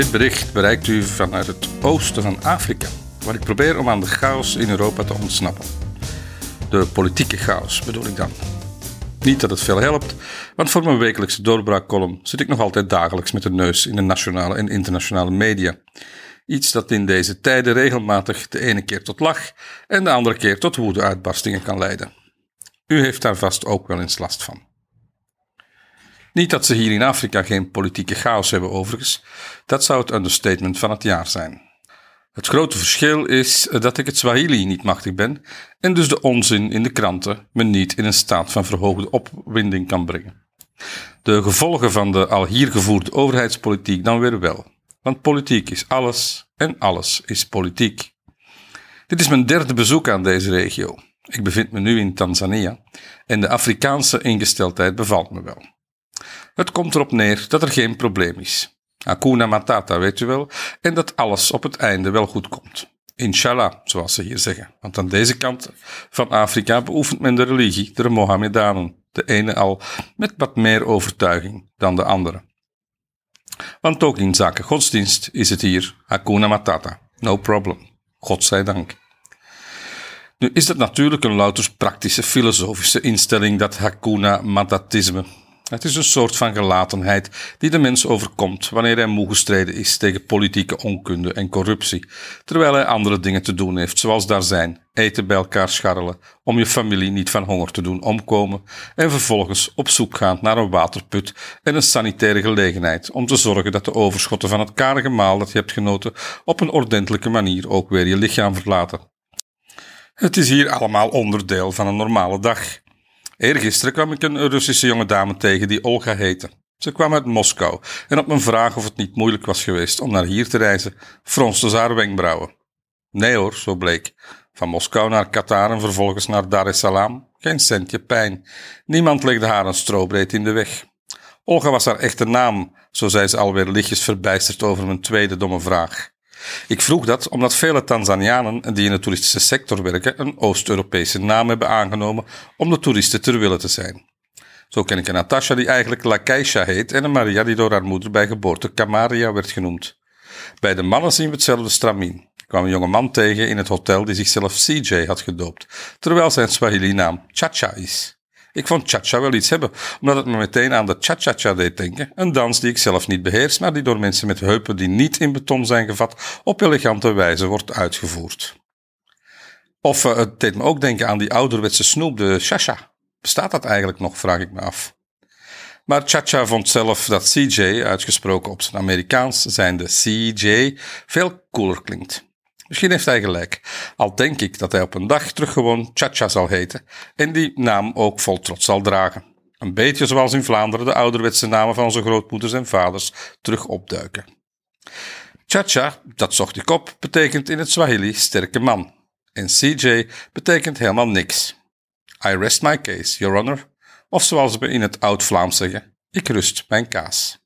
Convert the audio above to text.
Dit bericht bereikt u vanuit het oosten van Afrika, waar ik probeer om aan de chaos in Europa te ontsnappen. De politieke chaos bedoel ik dan. Niet dat het veel helpt, want voor mijn wekelijkse doorbraakcolumn zit ik nog altijd dagelijks met de neus in de nationale en internationale media. Iets dat in deze tijden regelmatig de ene keer tot lach en de andere keer tot woede-uitbarstingen kan leiden. U heeft daar vast ook wel eens last van. Niet dat ze hier in Afrika geen politieke chaos hebben overigens, dat zou het understatement van het jaar zijn. Het grote verschil is dat ik het Swahili niet machtig ben en dus de onzin in de kranten me niet in een staat van verhoogde opwinding kan brengen. De gevolgen van de al hier gevoerde overheidspolitiek dan weer wel. Want politiek is alles en alles is politiek. Dit is mijn derde bezoek aan deze regio. Ik bevind me nu in Tanzania en de Afrikaanse ingesteldheid bevalt me wel. Het komt erop neer dat er geen probleem is. Hakuna Matata, weet u wel, en dat alles op het einde wel goed komt. Inshallah, zoals ze hier zeggen. Want aan deze kant van Afrika beoefent men de religie der Mohammedanen, de ene al met wat meer overtuiging dan de andere. Want ook in zaken godsdienst is het hier Hakuna Matata, no problem, godzijdank. Nu is dat natuurlijk een louter praktische filosofische instelling, dat Hakuna Matatisme, het is een soort van gelatenheid die de mens overkomt wanneer hij moe gestreden is tegen politieke onkunde en corruptie, terwijl hij andere dingen te doen heeft, zoals daar zijn, eten bij elkaar scharrelen, om je familie niet van honger te doen omkomen, en vervolgens op zoek gaan naar een waterput en een sanitaire gelegenheid om te zorgen dat de overschotten van het karige maal dat je hebt genoten op een ordentelijke manier ook weer je lichaam verlaten. Het is hier allemaal onderdeel van een normale dag. Eergisteren kwam ik een Russische jonge dame tegen die Olga heette. Ze kwam uit Moskou en op mijn vraag of het niet moeilijk was geweest om naar hier te reizen, fronste ze haar wenkbrauwen. Nee hoor, zo bleek. Van Moskou naar Qatar en vervolgens naar Dar es Salaam. Geen centje pijn. Niemand legde haar een strobreed in de weg. Olga was haar echte naam, zo zei ze alweer lichtjes verbijsterd over mijn tweede domme vraag. Ik vroeg dat omdat vele Tanzanianen die in de toeristische sector werken een Oost-Europese naam hebben aangenomen om de toeristen ter wille te zijn. Zo ken ik een Natasha die eigenlijk Lakeisha heet en een Maria die door haar moeder bij geboorte Kamaria werd genoemd. Bij de mannen zien we hetzelfde stramien. Ik kwam een jonge man tegen in het hotel die zichzelf CJ had gedoopt, terwijl zijn Swahili-naam Chacha is. Ik vond cha-cha wel iets hebben, omdat het me meteen aan de cha-cha-cha deed denken. Een dans die ik zelf niet beheers, maar die door mensen met heupen die niet in beton zijn gevat, op elegante wijze wordt uitgevoerd. Of uh, het deed me ook denken aan die ouderwetse snoep, de cha-cha. Bestaat dat eigenlijk nog, vraag ik me af. Maar Chacha vond zelf dat CJ, uitgesproken op zijn Amerikaans, zijnde CJ, veel cooler klinkt. Misschien heeft hij gelijk. Al denk ik dat hij op een dag terug gewoon Chacha zal heten en die naam ook vol trots zal dragen. Een beetje zoals in Vlaanderen de ouderwetse namen van onze grootmoeders en vaders terug opduiken. Chacha, dat zocht ik op, betekent in het Swahili sterke man. En CJ betekent helemaal niks. I rest my case, your honor. Of zoals we in het oud-Vlaams zeggen, ik rust mijn kaas.